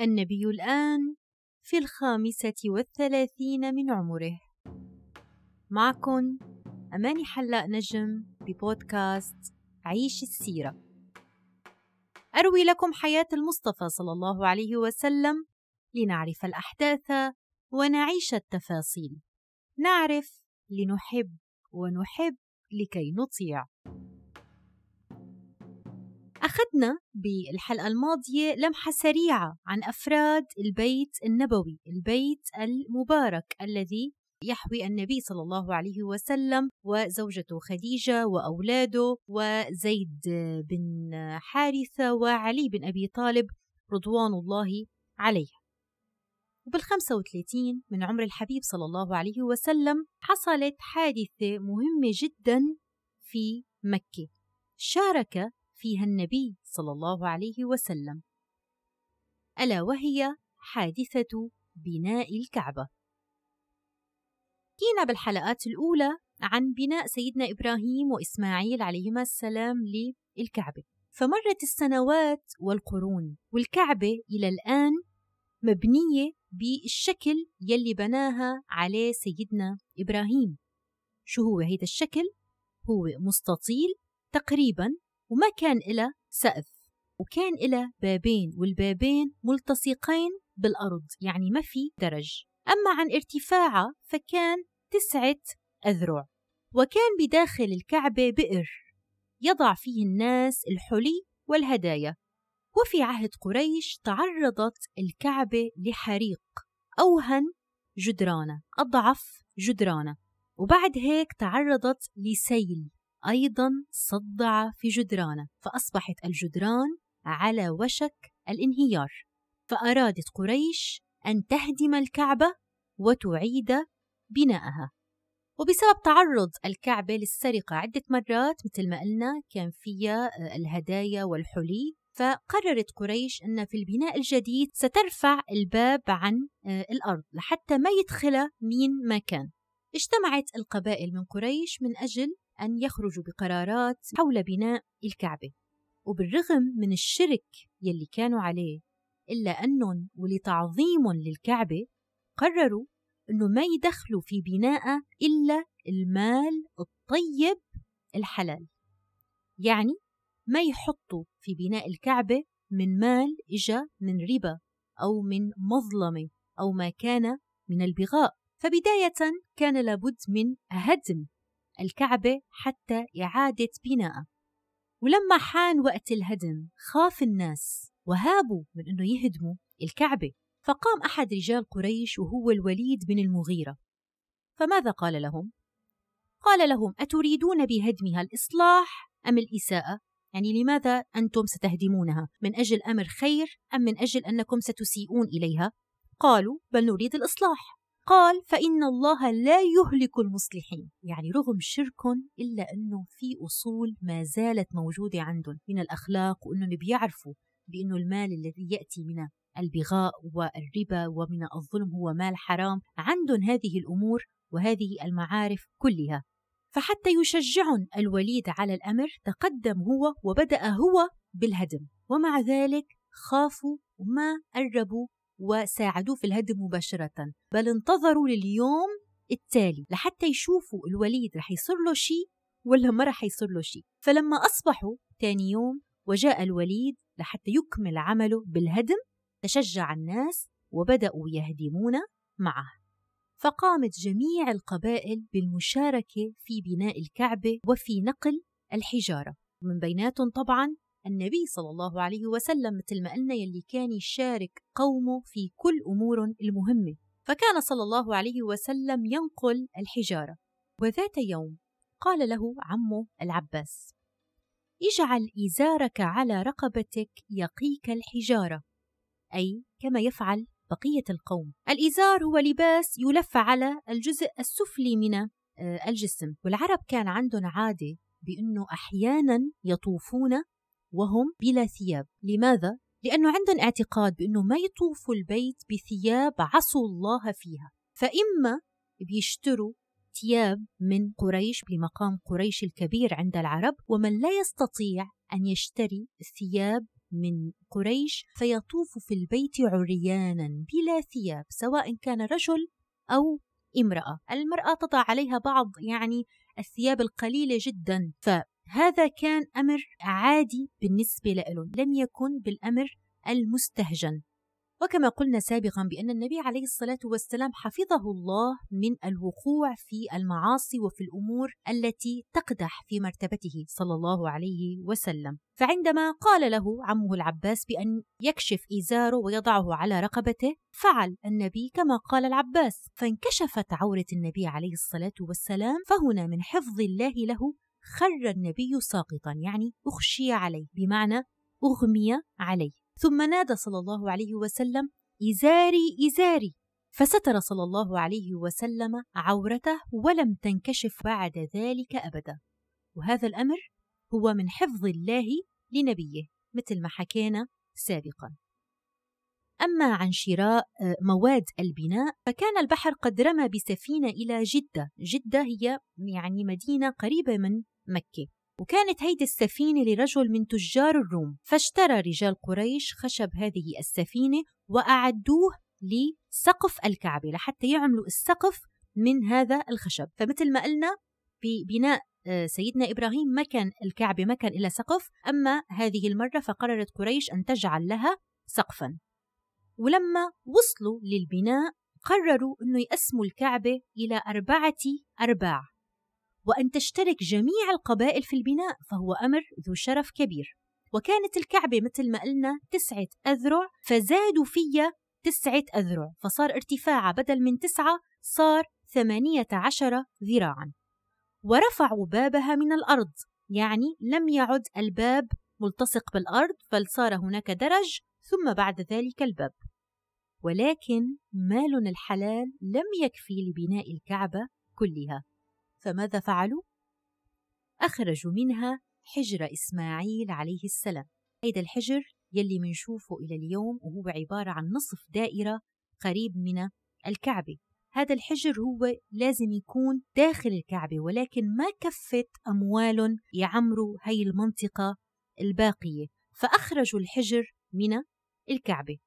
النبي الآن في الخامسة والثلاثين من عمره. معكم أماني حلاق نجم ببودكاست عيش السيرة. أروي لكم حياة المصطفى صلى الله عليه وسلم لنعرف الأحداث ونعيش التفاصيل. نعرف لنحب ونحب لكي نطيع. أخذنا بالحلقة الماضية لمحة سريعة عن أفراد البيت النبوي البيت المبارك الذي يحوي النبي صلى الله عليه وسلم وزوجته خديجة وأولاده وزيد بن حارثة وعلي بن أبي طالب رضوان الله عليه. وبالخمسة وثلاثين من عمر الحبيب صلى الله عليه وسلم حصلت حادثة مهمة جدا في مكة. شارك فيها النبي صلى الله عليه وسلم. ألا وهي حادثة بناء الكعبة. حكينا بالحلقات الأولى عن بناء سيدنا إبراهيم وإسماعيل عليهما السلام للكعبة. فمرت السنوات والقرون والكعبة إلى الآن مبنية بالشكل يلي بناها عليه سيدنا إبراهيم. شو هو هيدا الشكل؟ هو مستطيل تقريبا وما كان إلى سقف وكان إلى بابين والبابين ملتصقين بالأرض يعني ما في درج. أما عن ارتفاعها فكان تسعة أذرع. وكان بداخل الكعبة بئر يضع فيه الناس الحلي والهدايا. وفي عهد قريش تعرضت الكعبة لحريق أوهن جدرانة أضعف جدرانة. وبعد هيك تعرضت لسيل. أيضا صدع في جدرانه فأصبحت الجدران على وشك الانهيار فأرادت قريش أن تهدم الكعبة وتعيد بناءها. وبسبب تعرض الكعبة للسرقة عدة مرات مثل ما قلنا كان فيها الهدايا والحلي فقررت قريش أن في البناء الجديد سترفع الباب عن آه، الأرض لحتى ما يدخلها مين ما كان اجتمعت القبائل من قريش من أجل أن يخرجوا بقرارات حول بناء الكعبة وبالرغم من الشرك يلي كانوا عليه إلا أنهم ولتعظيم للكعبة قرروا أنه ما يدخلوا في بناء إلا المال الطيب الحلال. يعني ما يحطوا في بناء الكعبة من مال إجا من ربا أو من مظلمة أو ما كان من البغاء. فبداية كان لابد من هدم الكعبة حتى إعادة بناء ولما حان وقت الهدم خاف الناس وهابوا من أنه يهدموا الكعبة فقام أحد رجال قريش وهو الوليد بن المغيرة فماذا قال لهم؟ قال لهم أتريدون بهدمها الإصلاح أم الإساءة؟ يعني لماذا أنتم ستهدمونها من أجل أمر خير أم من أجل أنكم ستسيئون إليها؟ قالوا بل نريد الإصلاح قال فإن الله لا يهلك المصلحين. يعني رغم شركهم إلا أنه في أصول ما زالت موجودة عندهم من الأخلاق وأنهم بيعرفوا بأنه المال الذي يأتي من البغاء والربا ومن الظلم هو مال حرام. عندهم هذه الأمور وهذه المعارف كلها. فحتى يشجعهم الوليد على الأمر تقدم هو وبدأ هو بالهدم. ومع ذلك خافوا وما قربوا وساعدوه في الهدم مباشرة بل انتظروا لليوم التالي لحتى يشوفوا الوليد رح يصير له شيء ولا ما رح يصير له شيء فلما أصبحوا تاني يوم وجاء الوليد لحتى يكمل عمله بالهدم تشجع الناس وبدأوا يهدمون معه. فقامت جميع القبائل بالمشاركة في بناء الكعبة وفي نقل الحجارة. ومن بيناتهم طبعا النبي صلى الله عليه وسلم مثل ما قلنا يلي كان يشارك قومه في كل أمور المهمة. فكان صلى الله عليه وسلم ينقل الحجارة. وذات يوم قال له عمه العباس اجعل إزارك على رقبتك يقيك الحجارة. أي كما يفعل بقية القوم. الإزار هو لباس يلف على الجزء السفلي من آه، الجسم. والعرب كان عندهم عادة بأنه أحيانا يطوفون وهم بلا ثياب. لماذا؟ لأنه عندهم اعتقاد بأنه ما يطوفوا البيت بثياب عصوا الله فيها. فإما بيشتروا ثياب من قريش بمقام قريش الكبير عند العرب ومن لا يستطيع أن يشتري الثياب من قريش فيطوف في البيت عريانا بلا ثياب سواء كان رجل أو امرأة. المرأة تضع عليها بعض يعني الثياب القليلة جدا. فهذا كان أمر عادي بالنسبة له لم يكن بالأمر المستهجن. وكما قلنا سابقا بأن النبي عليه الصلاة والسلام حفظه الله من الوقوع في المعاصي وفي الأمور التي تقدح في مرتبته صلى الله عليه وسلم. فعندما قال له عمه العباس بأن يكشف إزاره ويضعه على رقبته فعل النبي كما قال العباس. فانكشفت عورة النبي عليه الصلاة والسلام فهنا من حفظ الله له خر النبي ساقطا يعني أخشي عليه بمعنى أغمي عليه. ثم نادى صلى الله عليه وسلم إزاري إزاري. فستر صلى الله عليه وسلم عورته ولم تنكشف بعد ذلك أبدا. وهذا الأمر هو من حفظ الله لنبيه مثل ما حكينا سابقا. أما عن شراء آه، مواد البناء فكان البحر قد رمى بسفينة إلى جدة. جدة هي يعني مدينة قريبة من مكة. وكانت هيدي السفينة لرجل من تجار الروم. فاشترى رجال قريش خشب هذه السفينة وأعدوه لسقف الكعبة لحتى يعملوا السقف من هذا الخشب. فمثل ما قلنا ببناء آه، سيدنا إبراهيم ما كان الكعبة ما كان إلى سقف. أما هذه المرة فقررت قريش أن تجعل لها سقفا. ولما وصلوا للبناء قرروا أنه يقسموا الكعبة إلى أربعة أرباع. وأن تشترك جميع القبائل في البناء فهو أمر ذو شرف كبير. وكانت الكعبة مثل ما قلنا تسعة أذرع فزادوا فيها تسعة أذرع فصار ارتفاعها بدل من تسعة صار ثمانية عشر ذراعا. ورفعوا بابها من الأرض يعني لم يعد الباب ملتصق بالأرض بل صار هناك درج ثم بعد ذلك الباب. ولكن مال الحلال لم يكفي لبناء الكعبة كلها. فماذا فعلوا؟ أخرجوا منها حجر إسماعيل عليه السلام. هيدا الحجر يلي منشوفه إلى اليوم وهو عبارة عن نصف دائرة قريب من الكعبة. هذا الحجر هو لازم يكون داخل الكعبة ولكن ما كفت أموال يعمروا هي المنطقة الباقية. فأخرجوا الحجر من الكعبة.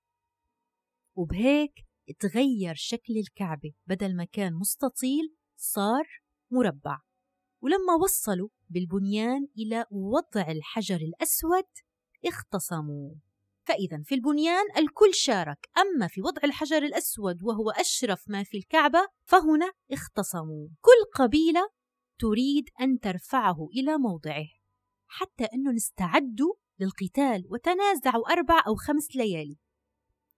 وبهيك تغير شكل الكعبة بدل ما كان مستطيل صار مربع. ولما وصلوا بالبنيان إلى وضع الحجر الأسود اختصموا. فإذا في البنيان الكل شارك أما في وضع الحجر الأسود وهو أشرف ما في الكعبة فهنا اختصموا. كل قبيلة تريد أن ترفعه إلى موضعه حتى أنهم استعدوا للقتال وتنازعوا أربع أو خمس ليالي.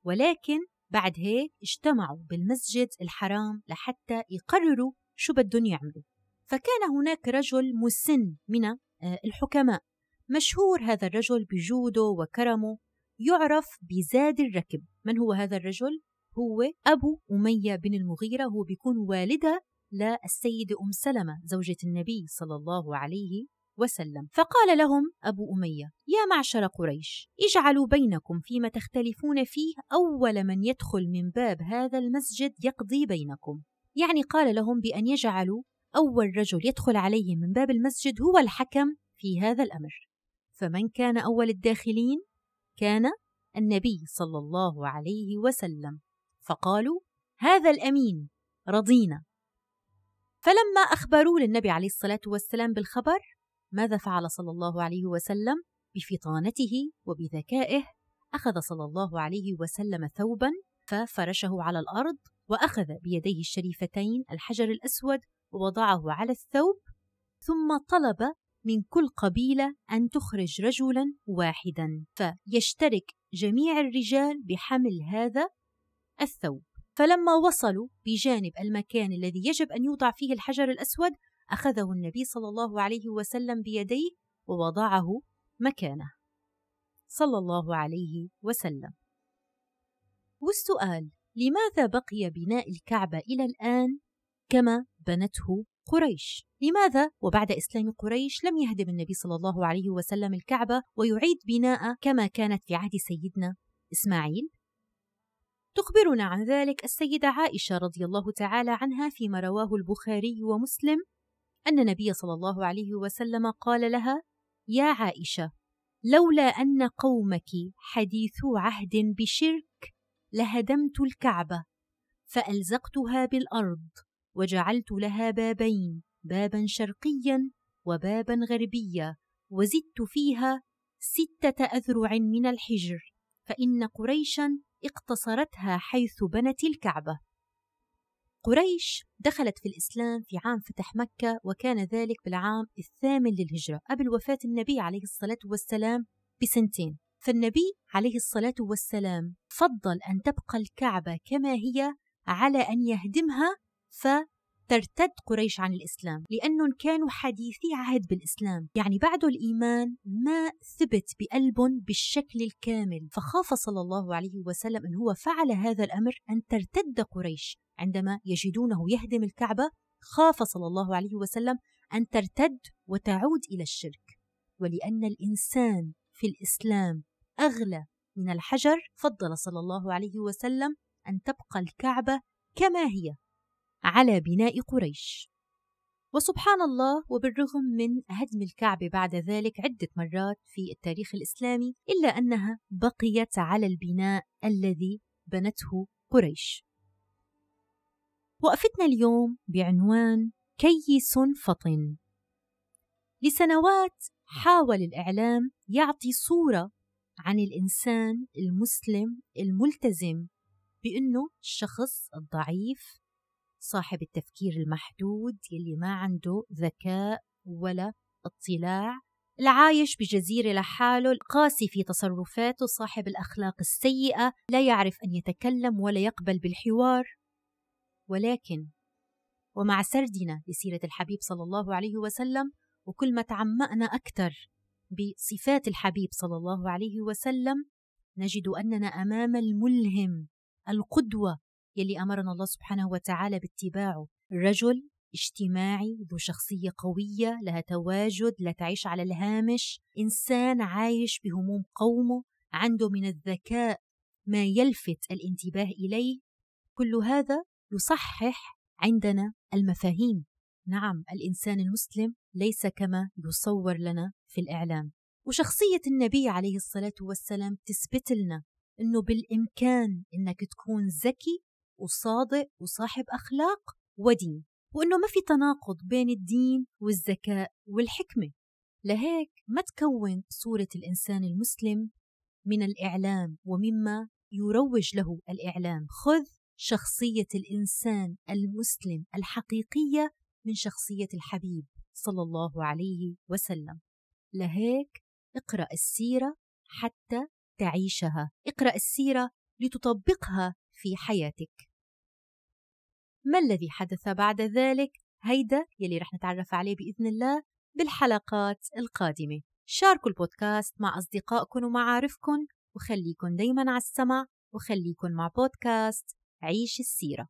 ولكن بعد هيك اجتمعوا بالمسجد الحرام لحتى يقرروا شو بدهم يعملوا. فكان هناك رجل مسن من آه، الحكماء. مشهور هذا الرجل بجوده وكرمه يعرف بزاد الركب. من هو هذا الرجل؟ هو أبو أمية بن المغيرة. هو بيكون والدة للسيدة أم سلمة زوجة النبي صلى الله عليه وسلم. فقال لهم أبو أمية يا معشر قريش اجعلوا بينكم فيما تختلفون فيه أول من يدخل من باب هذا المسجد يقضي بينكم. يعني قال لهم بأن يجعلوا أول رجل يدخل عليه من باب المسجد هو الحكم في هذا الأمر. فمن كان أول الداخلين؟ كان النبي صلى الله عليه وسلم. فقالوا هذا الأمين رضينا. فلما أخبروا للنبي عليه الصلاة والسلام بالخبر ماذا فعل صلى الله عليه وسلم بفطانته وبذكائه؟ أخذ صلى الله عليه وسلم ثوبا ففرشه على الأرض وأخذ بيديه الشريفتين الحجر الأسود ووضعه على الثوب ثم طلب من كل قبيلة أن تخرج رجلا واحدا فيشترك جميع الرجال بحمل هذا الثوب. فلما وصلوا بجانب المكان الذي يجب أن يوضع فيه الحجر الأسود أخذه النبي صلى الله عليه وسلم بيديه ووضعه مكانه. صلى الله عليه وسلم. والسؤال لماذا بقي بناء الكعبة إلى الآن كما بنته قريش؟ لماذا وبعد إسلام قريش لم يهدم النبي صلى الله عليه وسلم الكعبة ويعيد بناء كما كانت في عهد سيدنا إسماعيل؟ تخبرنا عن ذلك السيدة عائشة رضي الله تعالى عنها فيما رواه البخاري ومسلم أن النبي صلى الله عليه وسلم قال لها: يا عائشة، لولا أن قومك حديثو عهد بشرك لهدمت الكعبة فألزقتها بالأرض وجعلت لها بابين بابا شرقيا وبابا غربيا وزدت فيها ستة أذرع من الحجر فإن قريشا اقتصرتها حيث بنت الكعبة. قريش دخلت في الإسلام في عام فتح مكة وكان ذلك بالعام الثامن للهجرة قبل وفاة النبي عليه الصلاة والسلام بسنتين. فالنبي عليه الصلاة والسلام فضل أن تبقى الكعبة كما هي على أن يهدمها فترتد قريش عن الإسلام لأنهم كانوا حديثي عهد بالإسلام. يعني بعد الإيمان ما ثبت بقلبهم بالشكل الكامل. فخاف صلى الله عليه وسلم أن هو فعل هذا الأمر أن ترتد قريش. عندما يجدونه يهدم الكعبة خاف صلى الله عليه وسلم أن ترتد وتعود إلى الشرك. ولأن الإنسان في الإسلام أغلى من الحجر فضل صلى الله عليه وسلم أن تبقى الكعبة كما هي على بناء قريش. وسبحان الله وبالرغم من هدم الكعبة بعد ذلك عدة مرات في التاريخ الإسلامي إلا أنها بقيت على البناء الذي بنته قريش. وقفتنا اليوم بعنوان كيس فطن. لسنوات حاول الإعلام يعطي صورة عن الإنسان المسلم الملتزم بأنه الشخص الضعيف صاحب التفكير المحدود يلي ما عنده ذكاء ولا اطلاع العايش بجزيرة لحاله القاسي في تصرفاته صاحب الأخلاق السيئة لا يعرف أن يتكلم ولا يقبل بالحوار. ولكن ومع سردنا لسيرة الحبيب صلى الله عليه وسلم وكل ما تعمقنا أكثر بصفات الحبيب صلى الله عليه وسلم نجد أننا أمام الملهم القدوة يلي أمرنا الله سبحانه وتعالى باتباعه. رجل اجتماعي ذو شخصية قوية لها تواجد لا تعيش على الهامش إنسان عايش بهموم قومه عنده من الذكاء ما يلفت الانتباه إليه. كل هذا يصحح عندنا المفاهيم. نعم الإنسان المسلم ليس كما يصور لنا في الإعلام. وشخصية النبي عليه الصلاة والسلام تثبت لنا إنه بالإمكان إنك تكون ذكي وصادق وصاحب أخلاق ودين وإنه ما في تناقض بين الدين والذكاء والحكمة. لهيك ما تكون صورة الإنسان المسلم من الإعلام ومما يروج له الإعلام. خذ شخصية الإنسان المسلم الحقيقية من شخصية الحبيب صلى الله عليه وسلم. لهيك اقرأ السيرة حتى تعيشها. اقرأ السيرة لتطبقها في حياتك. ما الذي حدث بعد ذلك؟ هيدا يلي رح نتعرف عليه بإذن الله بالحلقات القادمة. شاركوا البودكاست مع أصدقائكم ومعارفكم وخليكن دايما على السمع وخليكن مع بودكاست. عيش السيرة.